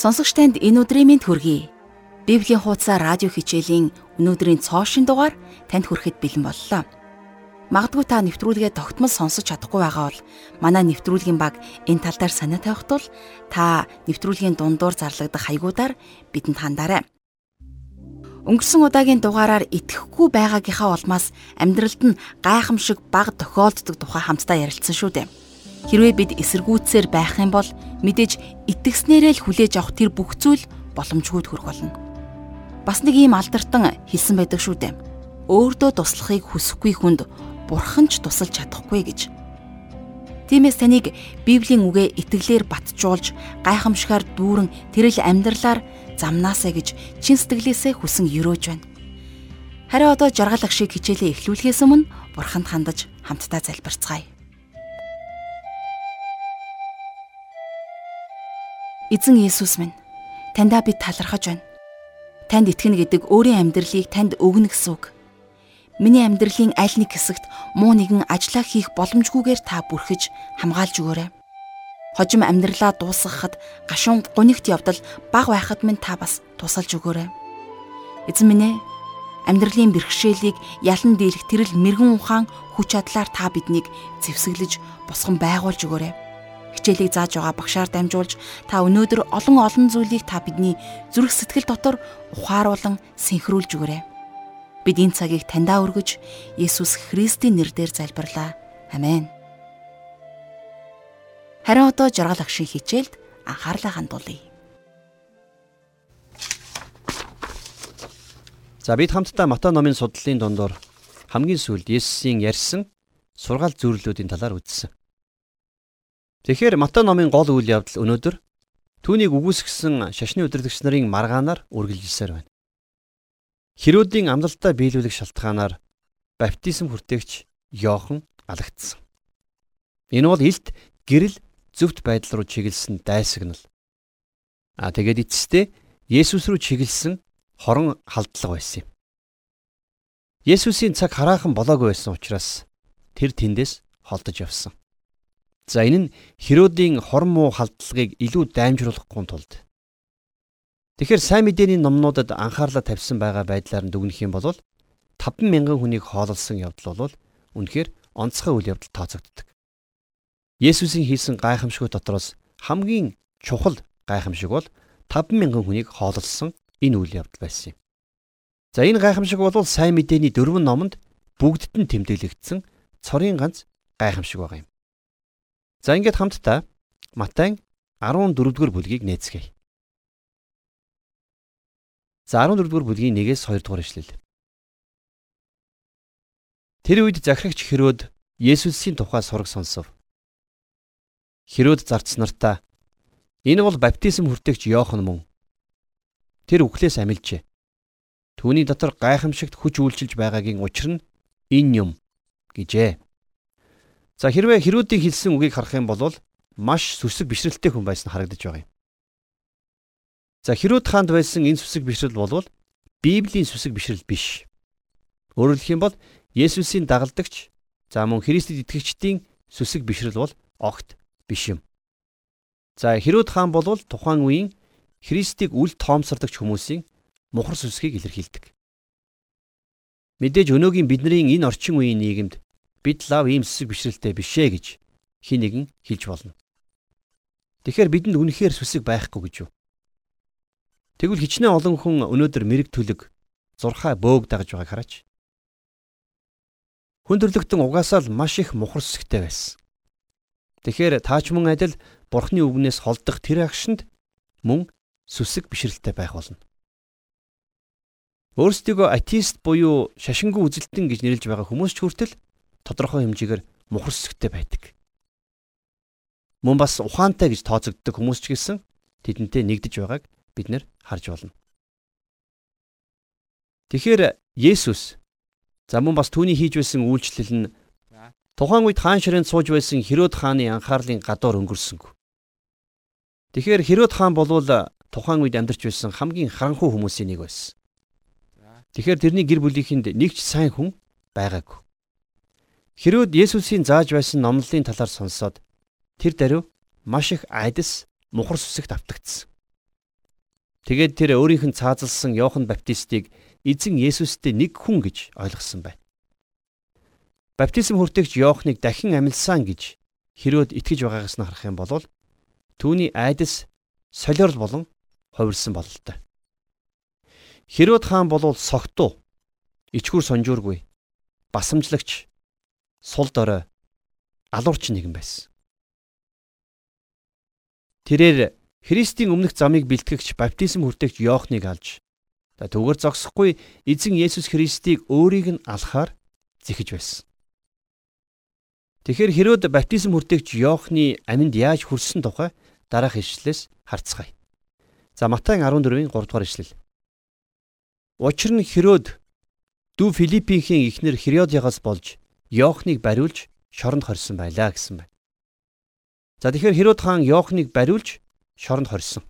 Сонсогч танд энэ өдрийн мэнд хүргэе. Библийн хуудасаа радио хичээлийн өнөөдрийн цоошин дугаар танд хүрэхэд бэлэн боллоо. Магдгүй та нэвтрүүлгээ тогтмол сонсож чадахгүй байгаа бол манай нэвтрүүлгийн баг энэ тал дээр санаа тавих тул та нэвтрүүлгийн дундуур зарлагдах хаягуудаар бидэнд хандаарай. Өнгөрсөн удаагийн дугаараар итгэхгүй байгаагийнхаа улмаас амьдралд нь гайхамшиг баг тохиолддог тухай хамтдаа ярилцсан шүү дээ. Хэрвээ бид эсэргүүцсээр байх юм бол мэдээж итгэснээрээ л хүлээж авах тэр бүх зүйл боломжгүй төрөх болно. Бас нэг ийм алдартан хэлсэн байдаг шүү дээ. Өөрдөө туслахыг хүсэхгүй хүнд бурхан ч тусалж чадахгүй гэж. Тиймээс таныг Библийн үгээ итгэлээр батжуулж гайхамшигар дүүрэн тэрэл амьдралаар замнаасаа гэж чин сэтгэлээсээ хүсэн өрөөж байна. Харин одоо жаргал ах шиг хичээлээ эхлүүлэхээс өмнө бурханд хандаж хамтдаа залбирцгаая. Эзэн Есүс минь таньдаа би талархаж байна. Танд итгэнэ гэдэг өөрийн амьдралыг танд өгнө гэсэн үг. Миний амьдралын аль нэг хэсэгт муу нэгэн ажиллаа хийх боломжгүйгээр та бүрхэж хамгаалж өгөөрэй. Хожим амьдралаа дуусгахад гашуун гунигт явдал баг байхад минь та бас тусалж өгөөрэй. Эзэн минь ээ амьдралын бэрхшээлийг ялан дийлэх тэрл мэрэгэн ухаан хүч чадлаар та биднийг зэвсэглэж босгон байгуулж өгөөрэй хичээлийг зааж байгаа багшаар дамжуулж та өнөөдөр олон олон зүйлийг та бидний зүрх сэтгэл дотор ухааруулан синхруулж өгөөрэй. Бид энэ цагийг таньдаа өргөж Есүс Христийн нэрээр залбирлаа. Амен. Харин одоо жаргал агшин хичээлд анхаарлаа хандуулъя. За бид хамтдаа Матай номын судлалын дундор хамгийн сүүлд Есүсийн ярьсан сургаал зөвлөлүүдийн талаар үзсэн. Тэгэхээр Матай номын гол үйл явдал өнөөдөр түүнийг үгүйсгсэн шашны удирдагч нарын маргаанаар үргэлжилсээр байна. Херодийн амлалтаа биелүүлэх шалтгаанаар баптизм хүртээгч Йохан алагдсан. Энэ бол илт гэрэл зөвхт байдал руу чиглэсэн дайсагнал. А тэгээд эцэстээ Есүс рүү чиглэсэн хорон халдлага байсан юм. Есүсийн цаг хараахан болоогүй байсан учраас тэр тэндээс холдож явсан. За энэ нь Херодийн хорн муу халдлагыг илүү даймжруулахгүй тулд. Тэгэхээр сайн мэдээний номнуудад анхаарлаа тавьсан байгаа байдлаар нь дүгнэх юм бол 50000 хүнийг хоололсон явдал бол үнэхээр онцгой үйл явдал тооцогддог. Есүсийн хийсэн гайхамшгүй дотроос хамгийн чухал гайхамшиг бол 50000 хүнийг хоололсон энэ үйл явдал байсан юм. За энэ гайхамшиг бол сайн мэдээний дөрвөн номонд бүгдд нь тэмдэглэгдсэн цорын ганц гайхамшиг байгаа юм. За ингээд хамтдаа Матай 14-р бүлгийг нээцгээе. За 14-р бүлгийн 1-ээс 2-р ишлэл. Тэр үед захирагч Херод Есүсийн тухай сураг сонсов. Херод зарц нартаа энэ бол баптизм хүртээгч Иохан мөн. Тэр үхлээс амилжээ. Түүний дотор гайхамшигт хүч үйлчилж байгаагийн учир нь энэ юм гэжээ. За хэрвээ Херодийн хэлсэн үгийг харах юм бол маш сүсэг бишрэлтэй хүн байсан харагдаж байгаа юм. За Херод хаанд байсан энэ сүсэг бишрэл бол Библийн сүсэг бишрэл биш. Өөрөөр хэлэх юм бол Есүсийн дагалдагч за мөн Христэд итгэгчдийн сүсэг бишрэл бол огт биш юм. За Херод хаан бол тухайн үеийн Христийг үл тоомсордогч хүмүүсийн мухар сүсгийг илэрхийлдэг. Мэдээж өнөөгийн бидний энэ орчин үеийн нийгэмд бид лав ийм сэсэг бишрэлтэй бишээ гэж хин нэгэн хэлж болно. Тэгэхээр бидэнд үнэхээр сүсэг байхгүй гэж юу? Тэгвэл хичнээн олон хүн өнөөдөр мэрэг төлөг зурхаа бөөг дагж байгааг хараач. Хүн төрлөختөн угаасаа л маш их мухар сүсгтэй байсан. Тэгэхээр таач мөн адил бурхны үгнээс холдох тэр агшинд мөн сүсэг бишрэлтэй байх болно. Өөрсдийгөө атеист буюу шашингүй үзэлтэн гэж нэрлж байгаа хүмүүс ч хүртэл тодорхой хэмжээгээр мухар сүсгтэй байдаг. Мөн бас ухаантай гэж тооцогддог хүмүүс ч гэсэн тэдэнтэй нэгдэж байгааг бид нэр харж байна. Тэгэхээр Есүс за мөн бас түүний хийж байсан үйлчлэл нь тухайн үед хаан ширэнд сууж байсан Херод хааны анхаарлын гадуур өнгөрсөнгүй. Тэгэхээр Херод хаан болвол тухайн үед амьдарч байсан хамгийн харанхуй хүмүүсийн нэг байсан. Тэгэхээр тэрний гэр бүлийнхэнд нэг ч сайн хүн байгаагүй. Хэрвээ Есүсийн зааж байсан номлолын талаар сонсоод тэр даруй маш их айдас мухар сүсэгт автагдсан. Тэгээд тэр өөрийнх нь цаазалсан Иохан Баптистыг эзэн Есүстэй нэг хүн гэж ойлгосон байна. Баптизм хүртэгч Иохныг дахин амилсан гэж Херод итгэж байгаагаас нь харах юм бол түүний айдас солиорл болон хувирсан бололтой. Херод хаан болвол согтуу, ичгүр сонжуургүй, басамжлагч, сул дорой, алуурч нэгэн байсан. Тэрээр Христийн өмнөх замыг бэлтгэгч баптизм хүртэгч Иохныг алж түүгээр зогсохгүй эзэн Есүс Христийг өөрийг нь алхаар зэхэж байсан. Тэгэхээр Херод баптизм хүртэгч Иохны аминд яаж хүрсэн тухай дараах ишлэлээс харцгаая. За Матай 14-ийн 3 дугаар ишлэл. Учир нь Херод дүү Филиппинхийн эхнэр Херодиагаас болж Иохныг бариулж шоронд хорьсон байлаа гэсэн байна. За тэгэхээр Херод хаан Иохныг бариулж шоронд хорьсон.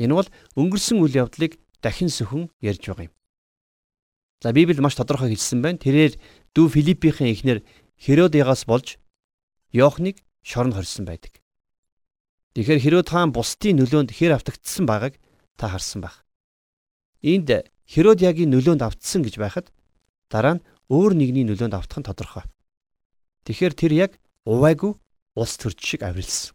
Энэ бол өнгөрсөн үйл явдлыг дахин сөхөн ярьж байгаа юм. За Библиэд маш тодорхой хэлсэн байна. Тэрээр дүү Филиппийн эхнэр Херодиагаас болж Йохныг шоронд хорьсон байдаг. Тэгэхээр Херод хаан бусдын нөлөөнд хэр автагдсан байгааг та харсан байх. Энд Херодиагийн нөлөөнд автсан гэж байхад дараа нь өөр нэгний нөлөөнд автах нь тодорхой. Тэгэхээр тэр яг увайгүй улс төрч шиг авирилсан.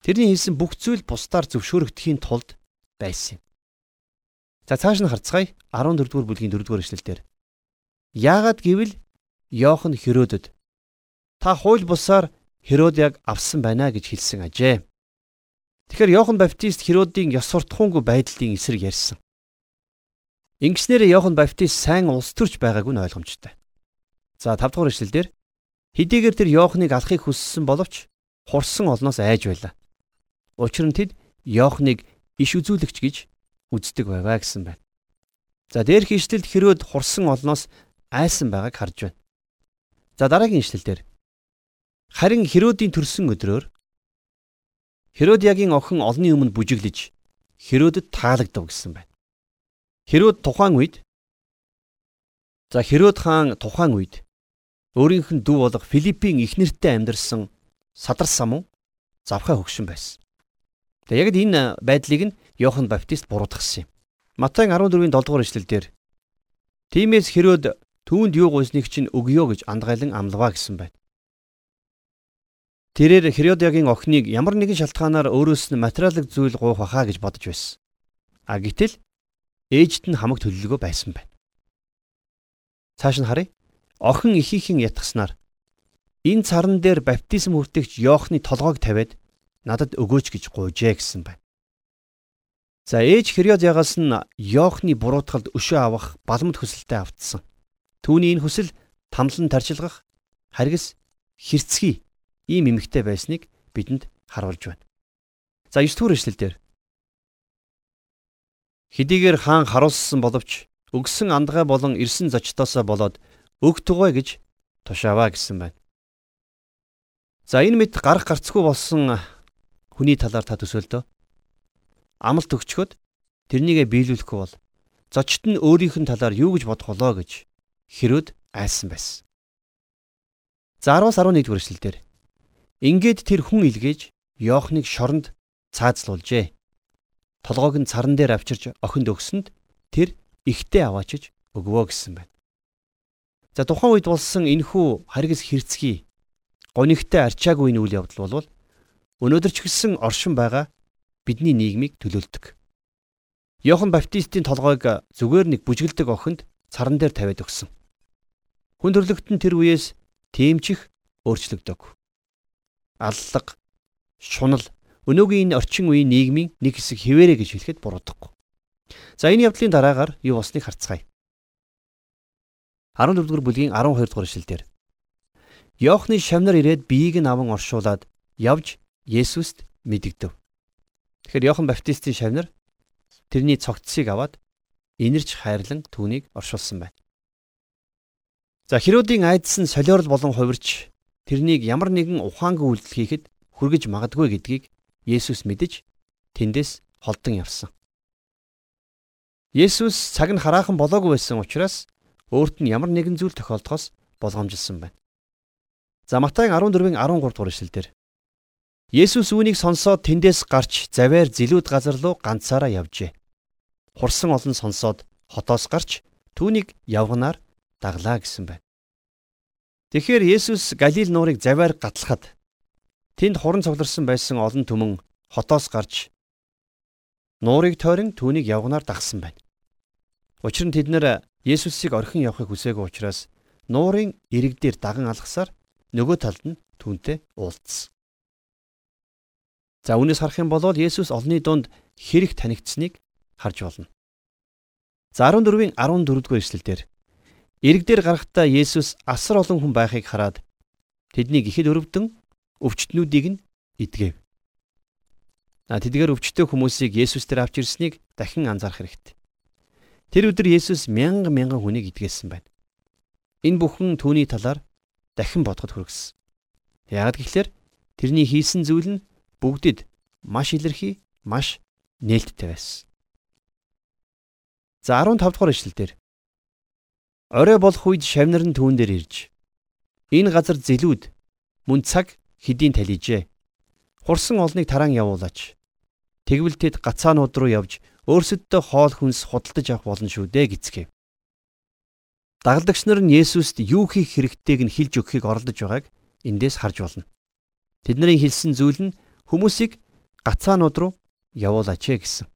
Тэрний хийсэн бүх зүйл бусдаар зөвшөөрөгдөхийн тулд байсан юм. За цааш нь харцгаая 14 дугаар бүлгийн 4 дугаар эшлэлдэр. Яагаад гэвэл Йохан Херодод та хууль бусаар Херодиаг авсан байна гэж хэлсэн ажээ. Тэгэхээр Йохан Баптист Херодийн ёс суртахуунгүй байдлын эсрэг ярьсан. Ингэснээр Йохан Баптист сайн улс төрч байгааг нь ойлгомжтой. За 5 дугаар эшлэлдэр хэдийгээр тэр Йоханыг алахыг хүссэн боловч хурсан олноос айж байлаа. Учир нь тэд Йохныг иш үзүүлэгч гэж үздэг байваа гэсэн байна. За дээрх ишлэлд Херод хурсан олноос айсан байгааг харж байна. За дараагийн ишлэлдэр харин Херодийн төрсөн өдрөөр Херодиагийн охин олны өмнө бүжиглэж Херодд таалагдав гэсэн байна. Херод тухайн үед За Херод хаан тухайн үед өөрийнх нь дүү болох Филиппийн эхнэртэй амьдарсан садар самун завхаа хөгшин байсан. Тэгээ яг энэ байдлыг нь Йохан Баптист буруудгасан юм. Матай 14-ийн 7 дугаар эшлэлдэр Тимээс Херод түүнд юу гуйсныг чинь өгөө гэж андгайлан амлаваа гэсэн байна. Тэрээр Херодиагийн охиныг ямар нэгэн шалтгаанаар өөрөөс нь материалын зүйл гуйх хаа гэж бодож байсан. А гэтэл ээжд нь хамаг төлөлгөө байсан байна. Цааш нь харъя. Охин ихийнхэн ятгснаар энэ царан дээр баптизм хүртэгч Йоохны толгойг тавиад надад өгөөч гэж гуйжээ гэсэн байна. За ээж Херодиагаас нь Йоохны буруутгалд өшөө авах баламд хүсэлтэд автсан. Түүний энэ хүсэл тамлан тарчилгах харгас хэрцгий ийм эмэгтэй байсныг бидэнд харуулж байна. За 9 дугаар эшлэлдэр Хэдийгээр хаан харуулсан боловч өгсөн андгай болон ирсэн зочдоосоо болоод өг тугай гэж тушааваа гэсэн байна. За энэ мэд гарах гарцгүй болсон хүний талаар та төсөөлдөө. Амлалт өгчхөд тэрнийгээ биелүүлэхгүй бол зочд нь өөрийнх нь талаар юу гэж бодох болоо гэж Херод айсан байсан. За 10-аас 11 дугаар эшлэлдэр ингээд тэр хүн илгээж Йоохныг шоронд цаазлуулжээ. Толгойг нь царан дээр авчирч охинд өгсөнд тэр ихтэй аваачиж өгвөө гэсэн байна. За тухайн үед болсон энэхүү харгас хэрцгий гонигтай арчаагүй үйл явдал бол Өнөөдөр ч гэсэн оршин байгаа бидний нийгмийг төлөөлдөг. Йохан Баптистийн толгойг зүгээр нэг бүжгэлдэг охинд царан дээр тавиад өгсөн. Хүн төрлөخت нь тэр үеэс тэмчих өөрчлөгдөг. Аллаг, шунал өнөөгийн энэ орчин үеийн нийгмийн нэг хэсэг хിവэрэ гэж хэлэхэд буруудахгүй. За энэ явдлын дараагаар юу болсныг харцгаая. 14 дугаар бүлгийн 12 дугаар эшлэлдэр Йоохны шавнар ирээд биеийг нь аван оршуулад явж Есүст мэдэгдэв. Тэгэхээр Иохан Баптистийн шавнар тэрний цогцсыг аваад инэрч хайрлан түүнийг оршуулсан байна. За Херодийн айдас нь солиорл болон хувирч тэрнийг ямар нэгэн ухаангүй үйлдэл хийхэд хүргэж магадгүй гэдгийг Есүс мэдэж тэндээс холдон явсан. Есүс цаг нь хараахан болоогүй байсан учраас өөрт нь ямар нэгэн зүйл тохиолдохоос болгоомжилсан байна. За Матай 14-ийн 13 дугаар эшлэлдэр Есүс үүнийг сонсоод тэндээс гарч завээр зилүүд газар руу ганцаараа явжээ. Хурсан олон сонсоод хотоос гарч түүнийг явганаар даглаа гэсэн байна. Тэгэхээр Есүс Галил нуурыг заваар гатлахад тэнд хуран цугларсан байсан олон түмэн хотоос гарч нуурыг тойрон түүнийг явганаар дагсан байна. Учир нь тэд нэр Есүсийг орхин явахыг хүсээгүй учраас нуурын ирэг дээр даган алгасаар нөгөө талд нь түүнтэй уулзсан. За үүнээс харах юм бол Есүс олонний дунд хэрэг танигдсныг харж болно. За 14-ийн 14 дугаар эшлэлдэр ирэг дээр гарахдаа Есүс асар олон хүн байхыг хараад тэднийг ихэд өрөвдөн өвчтнүүдийг нь идгэв. А тэдгээр өвчтөе хүмүүсийг Есүс дээр авч ирснийг дахин анзаарах хэрэгтэй. Тэр өдөр Есүс мянга мянган хүнийг идгээсэн байна. Энэ бүхэн түүний талаар дахин бодоход хүргэсэн. Яагад гэвэл тэрний хийсэн зүйл нь бүгдид маш илэрхий, маш нээлттэй байсан. За 15 дугаар ишлэлдэр Орой болох үед шавнар нь түүн дээр ирж энэ газар зэлүүд мөн цаг хэдийн талижээ. Хурсан олныг тараан явуулаач. Тэгвэл тэд гацаанууд руу явж өөрсөддөө хоол хүнс худалдаж авах болно шүү дээ гэцгээв. Дагалдагч нар нь Есүст юу хийх хэрэгтэйг нь хэлж өгөхийг оролдож байгааг эндээс харж болно. Тэдний хэлсэн зүйл нь хүмүүсийг гацаанууд руу явуулаач гэсэн.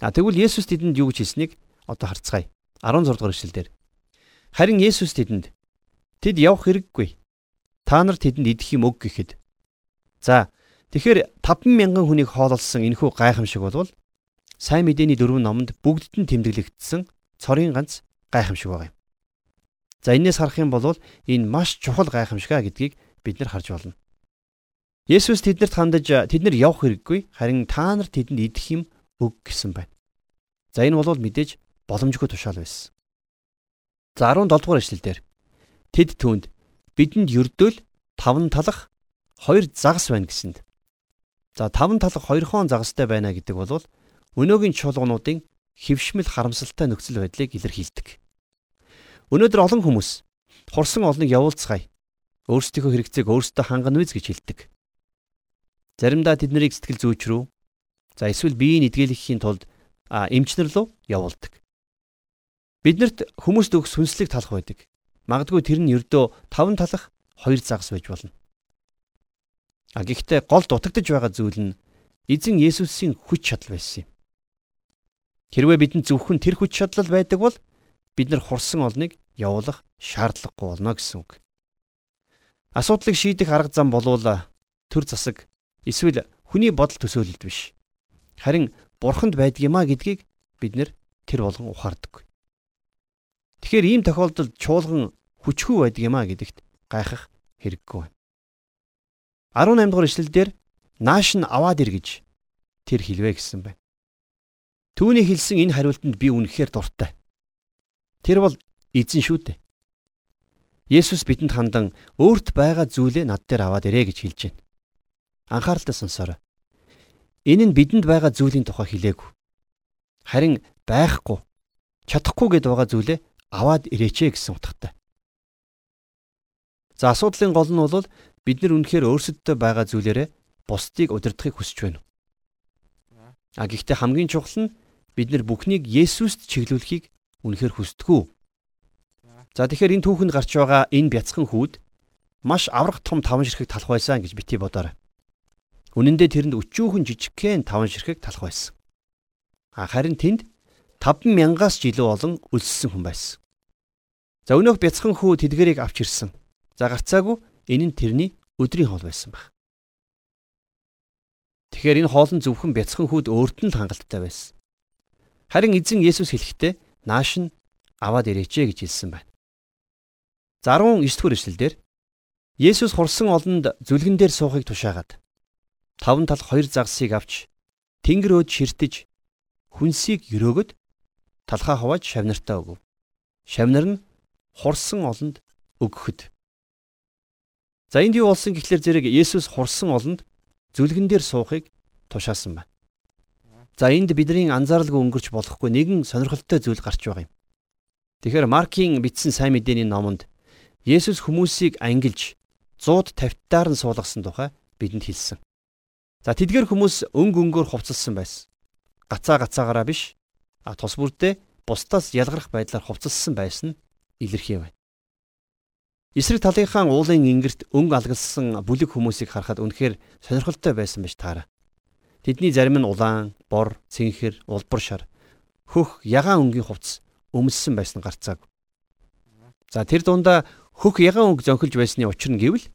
А тэгвэл Есүс тэдэнд юу гэж хэлснийг одоо харцгаая. 16 дугаар эшлэлдэр. Харин Есүс тэдэнд тэд явах хэрэггүй. Та нар тэдэнд идэх юм өг гэхэд. За тэгэхээр 50000 хүнийг хоололсон энэхүү гайхамшиг болвол сайн мэдээний дөрвөн номонд бүгдд нь тэмдэглэгдсэн цорын ганц гайхамшиг байгаа юм. За энээс харах юм бол энэ маш чухал гайхамшиг гэдгийг бид нар харж байна. Есүс тэднэрт хандаж тэд нар явах хэрэггүй харин та нар тэдэнд идэх юм өг гэсэн байна. За энэ бол мэдээж боломжгүй тушаал байсан. За 17 дугаар эшлэлдэр тэд түүнд бидэнд ердөөл таван талах хоёр загас байна гэсэнд. За таван талах хоёр хон загастай байна гэдэг бол өнөөгийн чуулгануудын хөвшмөл харамсалтай нөхцөл байдлыг илэрхийлдэг. Өнөөдөр олон хүмүүс хурсан олныг явуулцгаая. Өөрсдийнхөө хэрэгцээг өөрсдөө хангана үз гэж хэлдэг. Заримдаа тэд нарыг сэтгэл зүйч рүү за эсвэл биеийг эдгэлэхийн тулд эмчнэр рүү явуулдаг. Биднэрт хүмүүст өгс хүнслэг талах байдаг. Магадгүй тэр нь ердөө таван талах хоёр загас байж болно. А гэхдээ гол дутагдж байгаа зүйл нь эзэн Есүсийн хүч чадал байсан юм. Хэрвээ бидэнд зөвхөн тэр хүч чадал байдаг бол бид нар хурсан олныг явуулах шаардлагагүй болно гэсэн үг. Асуудлыг шийдэх арга зам болвол төр засаг Эсвэл хүний бодол төсөөлөлд биш. Харин бурханд байдгиймаа гэдгийг бид нэр тэр болгон ухаардаг. Тэгэхээр ийм тохиолдолд чуулган хүчгүй байдгиймаа гэдэгт гайхах хэрэггүй байна. 18 дугаар ишлэлдэр нааш нь аваад ир гэж тэр хэлвэ гэсэн байна. Түүний хэлсэн энэ хариултанд би үнэхээр дуртай. Тэр бол эзэн шүү дээ. Есүс бидэнд хандан өөрт байгаа зүйлээ над дээр аваад ирээ гэж хэлж байна. Анхааралтай сонсоорой. Энэ нь бидэнд байгаа зүйлийн тухай хэлээгүй. Харин байхгүй, чадахгүй гэдээ байгаа зүйлээ аваад ирээчээ гэсэн утгатай. За асуудлын гол нь бол бид нар үнэхээр өөрсөддөө байгаа зүйлээрээ бусдыг удирдахыг хүсэж байна. А гэхдээ хамгийн чухал нь бид нар бүхнийг Есүст чиглүүлэхийг үнэхээр хүсдэггүй. За тэгэхээр энэ түүхэнд гарч байгаа энэ бяцхан хүүд маш аврах том таван ширхэг талах байсан гэж бити бодоорой. Үнэн дээр тэрэнд өчүүхэн жижигхэн таван ширхэг талах байсан. А харин тэнд 50000-аас ч илүү олон өлссөн хүн байсан. За өнөөх бяцхан хүү тэдгэрийг авч ирсэн. За гарцаагүй энэ нь тэрний өдрийн хоол байсан баг. Тэгэхээр энэ хоол нь зөвхөн бяцхан хүүд өөрт нь л хангалттай байсан. Харин эзэн Есүс хэлэхдээ нааш нь аваад ирээчээ гэж хэлсэн байна. За 19 дэх эшлэлдэр Есүс хурсан олонд зүлгэн дээр суухыг тушаагаад таван тал хоёр загсыг авч тэнгэр өөд ширтэж хүнсийг өрөөгд талхаа хувааж шавнартаа өгөв. Шавнар нь хурсан олонд өгөхөд. За энд юу болсон гэхлээр зэрэг Есүс хурсан олонд зүлгэн дээр суухыг тушаасан байна. За энд бидний анзааралгүй өнгөрч болохгүй нэгэн сонирхолтой зүйл гарч байгаа юм. Тэгэхээр Маркийн бичсэн сайн мэдээний номонд Есүс хүмүүсийг ангилж 150 таар нь суулгасан тухай бидэнд хэлсэн. За тэдгээр хүмүүс өнг өнгөөр хувцалсан байсан. Гацаа гацаагаараа биш а тус бүрдээ бусдаас ялгарх байдлаар хувцалсан байсан илэрхий байна. Эсрэг талынхаа уулын ингэрт өнгө алгалсан бүлэг хүмүүсийг харахад үнэхээр сонирхолтой байсан байж таараа. Тэдний зарим нь улаан, бор, цэнхэр, улбар шар, хөх, ягаан өнгийн хувцас өмссөн байсан гарцааг. За тэр дундаа хөх ягаан өнгө зөнхөлж байсны учир нь гэвэл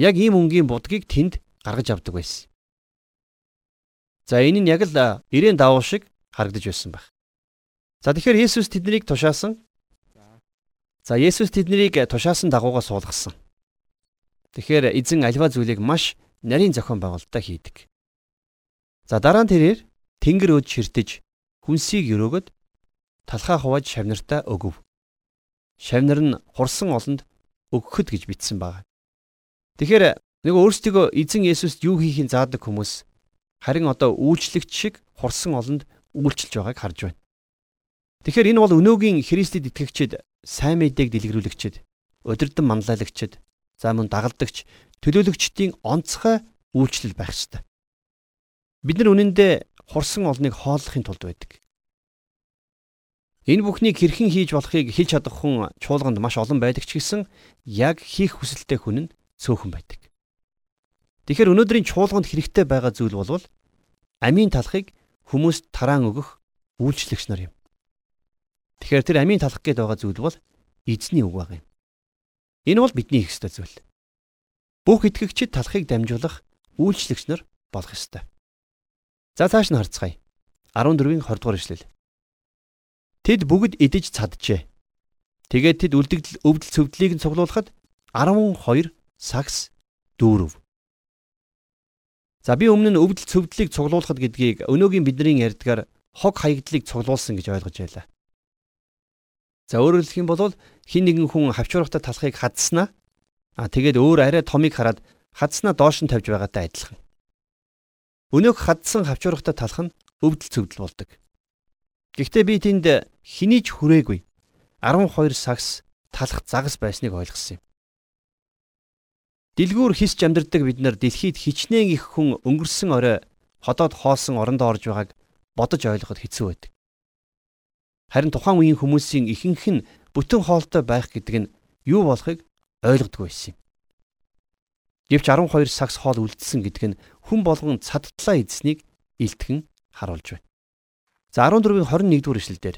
яг ийм өнгийн будгийг тэнд гаргаж авдаг байсан. За энэ нь яг л ирээн давуу шиг харагдаж байсан байх. За тэгэхээр Есүс тэднийг тушаасан. За Есүс тэднийг тушаасан дагуугаа суулгасан. Тэгэхээр эзэн альва зүйлийг маш нарийн зохион байгуулалтаа хийдэг. За дараа нь тэрээр тэнгэр өд ширтэж хүнсийг өрөөгд талхаа хувааж шавнартаа өгөв. Шавнар нь хурсан олонд өгөхөд гэж бичсэн байна. Тэгэхээр Нэг өөрсдөө эзэн Есүст юу хийхин заадаг хүмүүс харин одоо үйлчлэгч шиг хурсан олонд үйлчилж байгааг харж байна. Тэгэхээр энэ бол өнөөгийн Христэд итгэгчид сайн мэдээг дэлгэрүүлэгчид, удирдан манлайлагчид, за мөн дагалдагч, төлөөлөгчдийн онцгой үйлчлэл байх ёстой. Бид нар үнэндээ хурсан олныг хооллохын тулд байдаг. Энэ бүхнийг хэрхэн хийж болохыг хэлж чадах хүн чуулганд маш олон байдаг ч гэсэн яг хийх хүсэлтэй хүн нь цөөхөн байдаг. Тэгэхээр өнөөдрийн чуулганд хэрэгтэй байгаа зүйл бол амийн талхыг хүмүүст тараан өгөх үйлчлэгч нар юм. Тэгэхээр тэр амийн талах гээд байгаа зүйл бол эзний үг баг юм. Энэ бол бидний хийх ёстой зүйл. Бүх итгэгчид талхыг дамжуулах үйлчлэгч нар болох ёстой. За цааш нь харцгаая. 14-ийн 20 дугаар ишлэл. Тэд бүгд идэж цаджээ. Тэгээд тэд үлдэгдэл өвдөл цөвдлийг нь цуглуулхад 12 сагс дүүрв. За би өмнө нь өвдөл цөвдлийг цуглуулхад гэдгийг өнөөгийн бидний ярьдгаар хог хаягдлыг цуглуулсан гэж ойлгож байлаа. За өөрөөр хэлэх юм бол хин нэгэн хүн хавчуурахтай талхыг хадснаа а тэгээд өөр арай томыг хараад хадснаа доош нь тавьж байгаатай адилхан. Өнөөх хадсан хавчуурахтай талх нь өвдөл цөвдөл болдог. Гэхдээ би тэнд хэний ч хүрээгүй 12 сагс талах загас байсныг ойлгосон юм. Дэлгүүр хисч амьдардаг бид нар дэлхийд хичнээн их хүн өнгөрсөн орой ходоод хоосон орондоо орж байгааг бодож ойлгоход хэцүү байдаг. Харин тухайн үеийн хүмүүсийн ихэнх нь бүтэн хоолтой байх гэдэг нь юу болохыг ойлгодгүй байсан юм. Гэвч 12 сагс хоол үлдсэн гэдэг нь хүн болгон цадтлаа эзснийг илтгэн харуулж байна. За 14-ийн 21 дугаар эшлэлдэр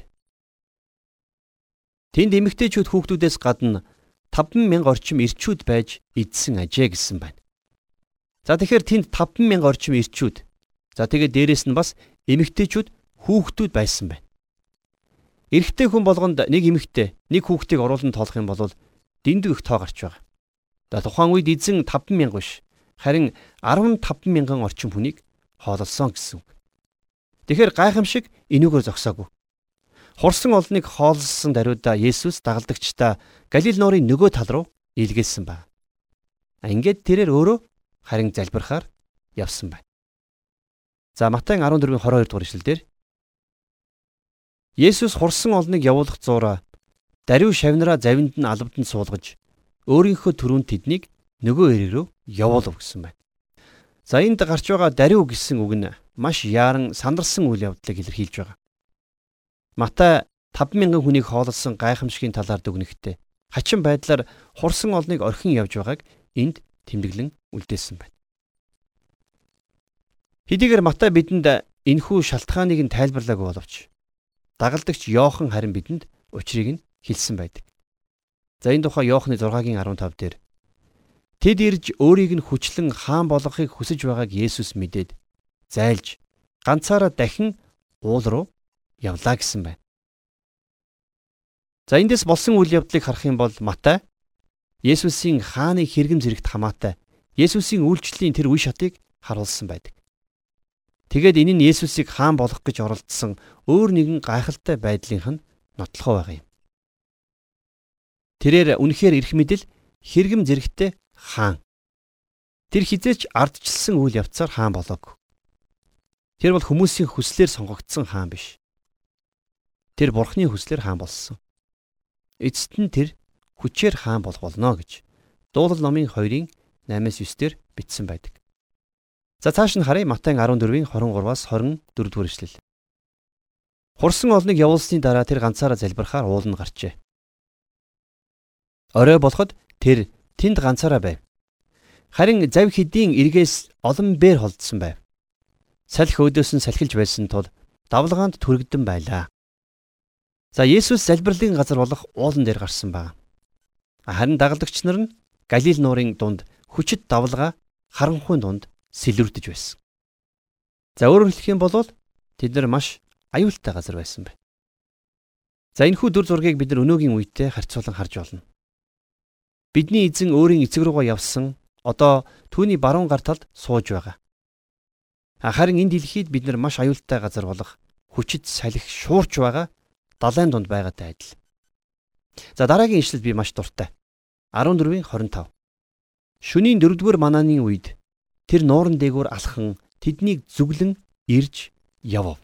Тэнд эмэгтэйчүүд хүүхдүүдээс гадна 50000 орчим ирчүүд байж идсэн ажээ гэсэн байна. За тэгэхээр тэнд 50000 орчим ирчүүд. За тэгээд дээрэс нь бас эмэгтэйчүүд хүүхдүүд байсан байна. Эрэгтэй хүн болгонд нэг эмэгтэй, нэг хүүхдийг оруулан тоолох юм бол дэндүү их тоо гарч байгаа. За тухайн үед эзэн 50000 биш, харин 15000 орчим хүнийг хоололсон гэсэн үг. Тэгэхээр гайхамшиг энүүгээр зогсоогүй. Хурсан олныг хооллсон даруйда Есүс дагалдагчдаа Галил нуурын нөгөө тал руу илгээсэн ба. Ингээд тэрээр өөрөө харин залбирахаар явсан байна. За Матай 14-ийн 22 дугаар ишлэлдэр Есүс хурсан олныг явуулах зуураа даруй шавнараа завинд нь албаданд суулгаж өөрийнхөө төрөнд тэднийг нөгөө эрэг рүү явуулав гэсэн байна. За энд гарч байгаа даруй гэсэн үг нь маш яаран сандарсан үйл явдлыг илэрхийлж байгаа. Матай 50000 хүнийг хоололсон гайхамшигын талаар дүгнэхдээ хачин байдлаар хурсан олныг орхин явж байгааг энд тэмдэглэн үлдээсэн байна. Хэдийгээр Матай бидэнд энэхүү шалтгааныг нь тайлбарлаагүй боловч дагалдагч Йохан харин бидэнд учрыг нь хэлсэн байдаг. За энэ тухай Йохны 6-гийн 15 дээр Тэд ирж өөрийг нь хүчлэн хаан болгохыг хүсэж байгааг Есүс мэдээд зайлж ганцаараа дахин уул руу явлаа гэсэн байна. За эндээс болсон үйл явдлыг харах юм бол Матай Есүсийн хааны хэрэгм зэрэгт хамаатай Есүсийн үйлчлэлийн тэр үе шатыг харуулсан байдаг. Тэгээд энэ нь Есүсийг хаан болох гэж оролдсон өөр нэгэн гайхалтай байдлынх нь нотлохоо байгаа юм. Тэрээр үнэхээр эрх мэдэл хэрэгм зэрэгтэй хаан. Тэр хизээч ардчилсан үйл явцаар хаан болоог. Тэр бол хүмүүсийн хүслээр сонгогдсон хаан биш. Тэр бурхны хүслээр хаан болсон. Эцэст нь тэр хүчээр хаан болох болно гэж Дуулал номын 2-ын 8-9 дээр бичсэн байдаг. За цааш нь харъя Матай 14-ийн 23-аас 24 дугаар эшлэл. Хурсан олныг явуулсны дараа тэр ганцаараа залбирахаар уул нь гарчээ. Орой болоход тэр тэнд ганцаараа байв. Харин зав хэдийн эргээс олон бээр холдсон байв. Салхи өөдөөс нь салхилж байсан тул давлгаанд түрэгдэн байлаа. За Есүс залбирлын газар болох уулан дээр гарсан баг. Харин дагалдагч нар нь Галил нуурын дунд хүчит давлгаа харанхуйн дунд сэлүрдэж байсан. За өөрөөр хэлэх юм бол тэд нар маш аюултай газар байсан бай. За энэхүү дүр зургийг бид нар өнөөгийн үедээ харьцуулан харж болно. Бидний эзэн өөрийн эцэг рүүгээ явсан одоо түүний баруун гар талд сууж байгаа. Харин энэ дэлхийд бид нар маш аюултай газар болох хүчит салхи шуурч байгаа далайн дунд байгаатай адил. За дараагийн ишлэл би маш дуртай. 14-ийн 25. Шөнийн 4-р манааны үед тэр нууран дээгүүр алхан тэднийг зүглэн ирж явв.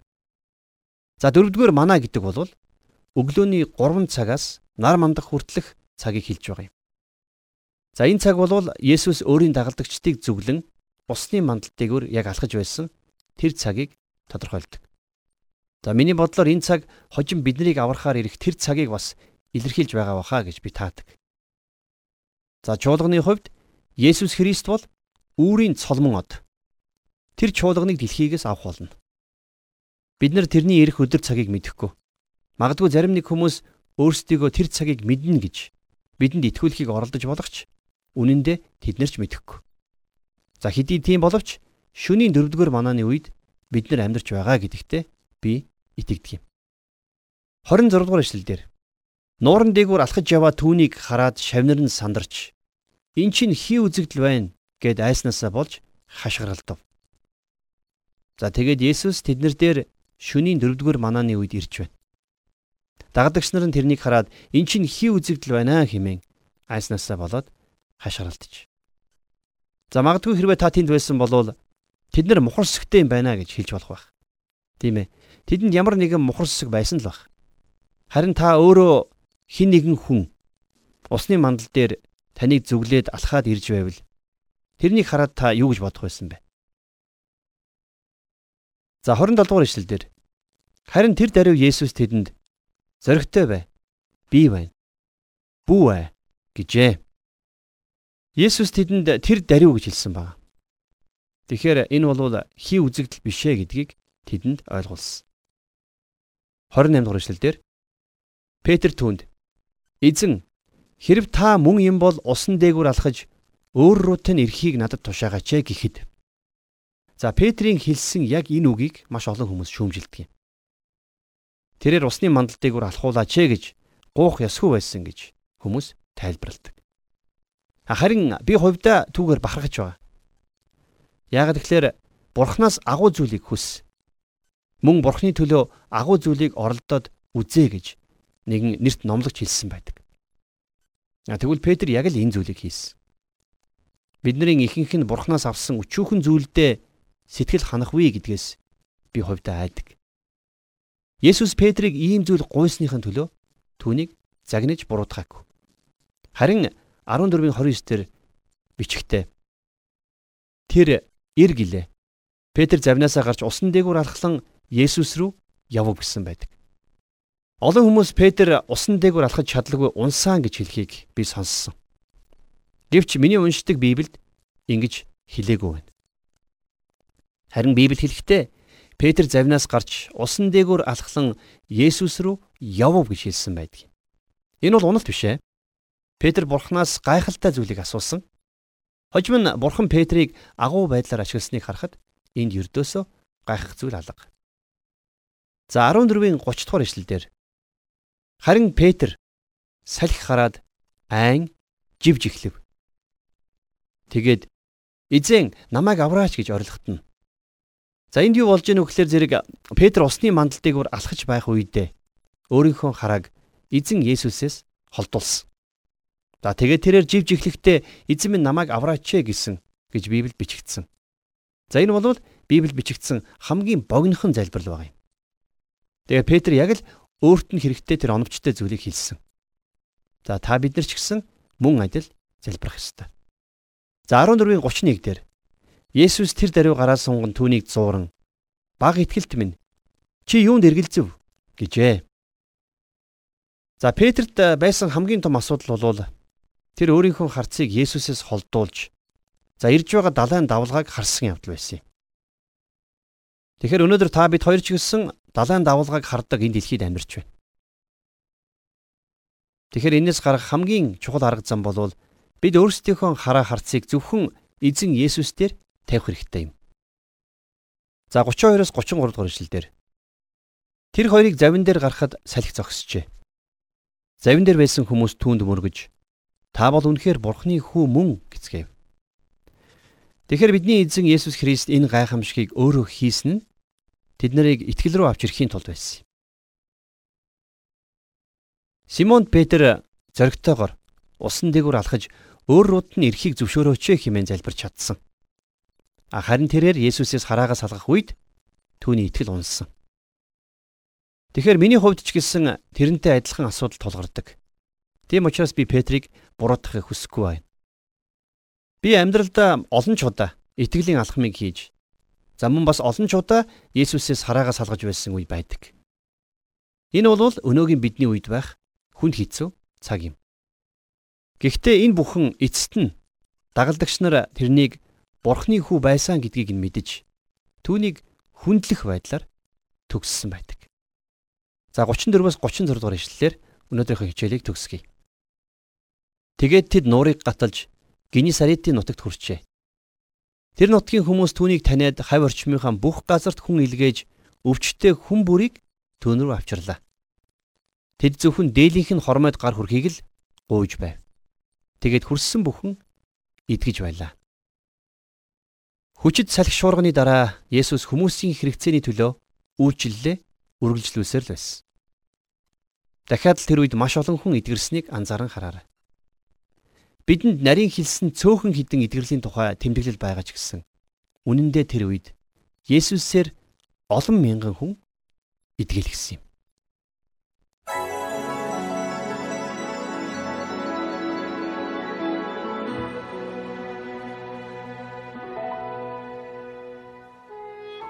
За 4-р мана гэдэг бол өглөөний 3 цагаас нар мандах хүртэлх цагийг хэлж байгаа юм. За энэ цаг бол Есүс өөрийн дагалдагчдыг зүглэн усны мандалтайгөр яг алхаж байсан тэр цагийг тодорхойлдог. За миний бодлоор энэ цаг хожим биднийг аврахаар ирэх тэр цагийг бас илэрхийлж байгаа баха гэж би таадаг. За чуулганы хувьд Есүс Христ бол үүрийн цолмон од. Тэр чуулганыг дэлхийгээс авах болно. Бид нар тэрний ирэх өдөр цагийг мэдэхгүй. Магадгүй зарим нэг хүмүүс өөрсдийгөө тэр цагийг мэднэ гэж бидэнд итгүүлэхийг оролдож болох ч үнэн дээр тэд нар ч мэдэхгүй. За хэдий тийм боловч шөнийн 4-р манааны үед бид нар амьдарч байгаа гэдэгтээ би итгэдэг юм. 26 дугаар эшлэл дээр нууран дээгүүр алхаж яваа түүнийг хараад шавнар нь сандарч эн чинь хий үзэгдэл байна гэд айснаасаа болж хашгиралдав. За тэгээд Есүс тэднэр дээр шөнийн 4-р манааны үед ирж байна. Дагадагч нар нь тэрнийг хараад эн чинь хий үзэгдэл байна хэмээн айснаасаа болоод хашгиралдаж. За магадгүй хэрвээ та тэнд байсан бол тэд нар мухар сүгтэй юм байна гэж хэлж болох байх. Тийм ээ. Тэдэнд ямар нэгэн мухар сүг байсан л байх. Харин та өөрөө хин нэгэн хүн усны мандал дээр таныг зүглээд алхаад ирж байвал тэрнийг хараад та юу гэж бодох байсан бэ? За 27 дугаар ишлэл дээр харин тэр даруй Есүс тэдэнд зоригтой бай. Би байна. Бүү бай гэжээ. Есүс тэдэнд тэр даруй гэж хэлсэн байна. Тэгэхээр энэ бол хий үзэгдэл биш ээ гэдгийг тэдэнд ойлгуулсан. 28 дугаар ишлэл дээр Петр түүнд эзэн хэрв та мөн юм бол усан дээгүүр алхаж өөр рүү тань эрхийг надад тушаагаач гэхэд За Петрийн хэлсэн яг энэ үгийг маш олон хүмүүс шүүмжилдэг юм. Тэрээр усны мандалтыг үр алхуулаач ээ гэж гуух ясгүй байсан гэж хүмүүс тайлбарладаг. Харин би хувьдаа түүгээр бахархаж байгаа. Яг тэгэхээр бурхнаас агуу зүйлийг хүс. Мөн бурхны төлөө агуу зүйлийг оролдоод үзээ гэж нэгэн нэрт номлогч хэлсэн байдаг. Тэгвэл Петр яг л энэ зүйлийг хийсэн. Бидний ихэнх нь бурхнаас авсан өчүүхэн зүйлдээ сэтгэл ханахгүй гэдгээс би хувьдаа айдаг. Есүс Петрийг ийм зүйл гуйсныхын төлөө түүнийг загнаж буруутгаагүй. Харин 14-ийн 29-дэр бичгтээ тэр ир гэлээ. Петр завнаасаа гарч усан дээгүүр алхлан Есүс рүү явв гэсэн байдаг. Олон хүмүүс Петр усан дээгүүр алхаж чадлагүй унсаан гэж хэлхийг би сонссон. Гэвч миний уншдаг Библиэд ингэж хэлээгүй байна. Харин Библи хэлэхдээ Петр завнаас гарч усан дээгүүр алхлан Есүс рүү явв гэж хэлсэн байдаг. Энэ бол уналт биш ээ. Петр бурхнаас гайхалтай зүйлийг асуусан. Хожим нь бурхан Петрийг агуу байдлаар ашигласныг харахад энд ердөөсөө гайхах зүйл алга. За 14-ийн 30 дугаар ишлэлдэр харин Петр салхи хараад айн живж эхлэв. Тэгээд эзэн намайг авраач гэж орилготно. За энд юу болж ийнө гэхээр зэрэг Петр усны мандалтыг бүр алхаж байх үедээ өөрийнхөө харааг эзэн Есүсээс холдуулсан. За тэгээд тэрээр живж эхлэхдээ эзэн минь намайг авраач гэсэн гэж Библиэд бичигдсэн. За энэ бол Библиэд бичигдсэн хамгийн богинохон залбирал байгаа юм. Тэгээд Петр яг л өөрт нь хэрэгтэй тэр оновчтой зүйлийг хэлсэн. За та бид нар ч гэсэн мөн адил залбирах ёстой. За 14-ийн 31 дээр Есүс тэр даруй гараа сунган түүнийг зууран баг итгэлт минь чи юунд эргэлзэв гэжээ. За Петрт байсан хамгийн том асуудал бол тэр өөрийнхөө харцыг Есүсээс холдуулж за ирж байгаа далайн давлгааг харсан явдал байсан юм. Тэгэхээр өнөөдөр та бид хоёр ч гэсэн далайн давлгааг хардаг энэ дэлхийд амьдарч байна. Тэгэхээр энэс гарах хамгийн чухал арга зам бол бид өөрсдийнхөө хараа харцыг зөвхөн эзэн Есүс дээр тавих хэрэгтэй юм. За 32-оос 33 дугаар ишлэлдэр тэр хоёрыг завин дээр гарахад салхи зогсжээ. Завин дээр байсан хүмүүс түүнд мөргөж та бол үнэхээр бурхны хүү мөн гэцгээв. Тэгэхээр бидний эзэн Есүс Христ энэ гайхамшигыг өөрөө хийсэн нь тэд нарыг итгэл рүү авч ирэхийн тулд байсан. Симон Петр зоригтойгоор усан дээгүүр алхаж өөр рууд нь эрхийг зөвшөөрөөч хэмээн залбирч чадсан. Харин тэрээр Есүсээс хараагаа салгах үед түүний итгэл унсан. Тэгэхээр миний хувьд ч гэсэн тэрнтэй адилхан асуудал тулгардаг. Тийм учраас би Петрийг буруутгахыг хүсэхгүй байна. Би амьдралдаа олон ч удаа итгэлийн алхмыг хийж за мөн бас олон ч удаа Есүсээс хараагаа салгаж байсан үе байдаг. Энэ бол өнөөгийн бидний үед байх хүнд хэцүү цаг юм. Гэхдээ энэ бүхэн эцэст нь дагалдагч нар тэрнийг Бурхны хүү байсан гэдгийг нь мэдэж түүнийг хүндлэх байдлаар төгссөн байдаг. За 34-өөс 36 дугаар ишлэлээр өнөөдрийнхөө хичээлийг төгсгөе. Тэгээд тэд нуурыг гаталж Генисаритийн нутагт хүрчээ. Тэр нутгийн хүмүүс түүнийг таниад хавь орчмынхаа бүх газарт хүн илгээж өвчтөе хүн бүрийг түүн рүү авчирлаа. Тэд зөвхөн дээлийнх нь хормойд гар хүрхийг л гуйж байв. Тэгээд хүрссэн бүхэн идгэж байлаа. Хүчит салхи шуурганы дараа Есүс хүмүүсийн хэрэгцээний төлөө үйлчлэлээ үргэлжлүүлсээр л байсан. Дахиад л тэр үед маш олон хүн эдгэрснийг анзааран хараарай. Бидэнд нарийн хилсэн цөөхөн хідэн эдгэрлийн тухай тэмдэглэл байгаа ч гэсэн үнэн дээр тэр үед Есүсээр олон мянган хүн эдгэлгсэн юм.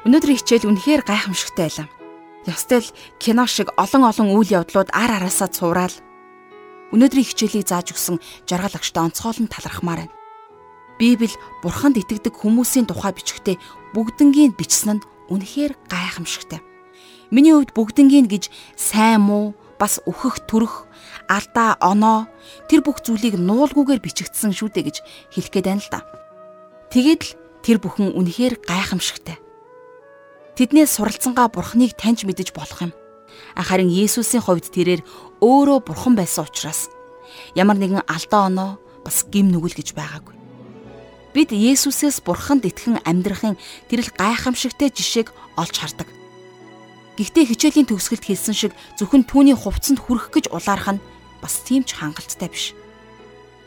Өнөөдрийн хичээл үнэхээр гайхамшигтай байлаа. Ястай л кино шиг олон олон үйл явдлууд ар араасаа цувраал. Өнөөдрийн хичээлийг зааж өгсөн жаргалагчтай онцгойлон талархмаар байна. Библи бурханд итгэдэг хүмүүсийн тухай бичгтээ бүгднгийн бичсэн нь үнэхээр гайхамшигтай. Миний хувьд бүгднгийн гэж сайн муу бас өөхөх төрөх алдаа оноо тэр бүх зүйлийг нуулгүйгээр бичигдсэн шүү дээ гэж хэлэх гээд байна л да. Тэгээд л тэр бүхэн үнэхээр гайхамшигтай. Тэднээс суралцсангаа Бурхныг таньж мэдэж болох юм. Харин Есүсийн хувьд тэрээр өөрөө Бурхан байсан учраас ямар нэгэн алдаа оноо бас гим нүгэл гэж байгаагүй. Бид Есүсээс Бурханд итгэн амьдрахын тэрл гайхамшигтай жишээг олж хардаг. Гэхдээ хичээлийн төгсгөлд хэлсэн шиг зөвхөн түүний хувцсанд хүрэх гэж улаарах нь бас тийм ч хангалттай биш.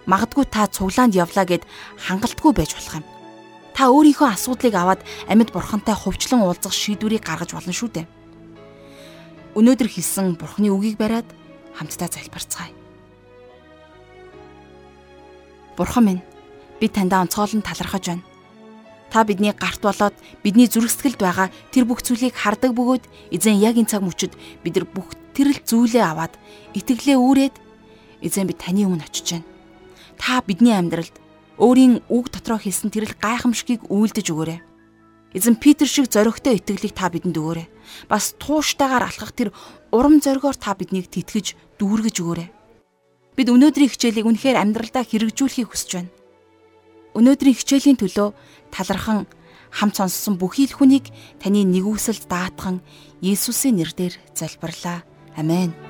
Магдгүй та цуглаанд явлаа гэд хангалтгүй байж болох юм та өөрийнхөө асуудлыг аваад амьд бурхантай хувьчлан уулзах шийдвэрийг гаргаж болно шүү дээ. Өнөөдөр хэлсэн бурхны үгийг бариад хамтдаа залбирцгаая. Бурхан минь би таньда онцгойлон талархаж байна. Та бидний гарт болоод бидний зүрх сэтгэлд байгаа тэр бүх зүйлийг хардаг бөгөөд эзэн яг энэ цаг мөчид бид нар бүх тэрл зүйлээ аваад итгэлээ үүрээд эзэн би таны өмнө очиж байна. Та бидний амьдралд өөрийн үг дотроо хэлсэн тэрл гайхамшигыг үйлдэж өгөөрэй. Эзэн Питер шиг зоригтой итгэлийг та бидэнд өгөөрэй. Бас тууштайгаар алхах тэр урам зоригоор та биднийг тэтгэж дүүргэж өгөөрэй. Бид өнөөдрийн хичээлийг үнэхээр амьдралдаа хэрэгжүүлэхийг хүсэж байна. Өнөөдрийн хичээлийн төлөө талархан хамт сонссон бүхий л хүнийг таны нэгүсэлд даатхан Есүсийн нэрээр залбирлаа. Амен.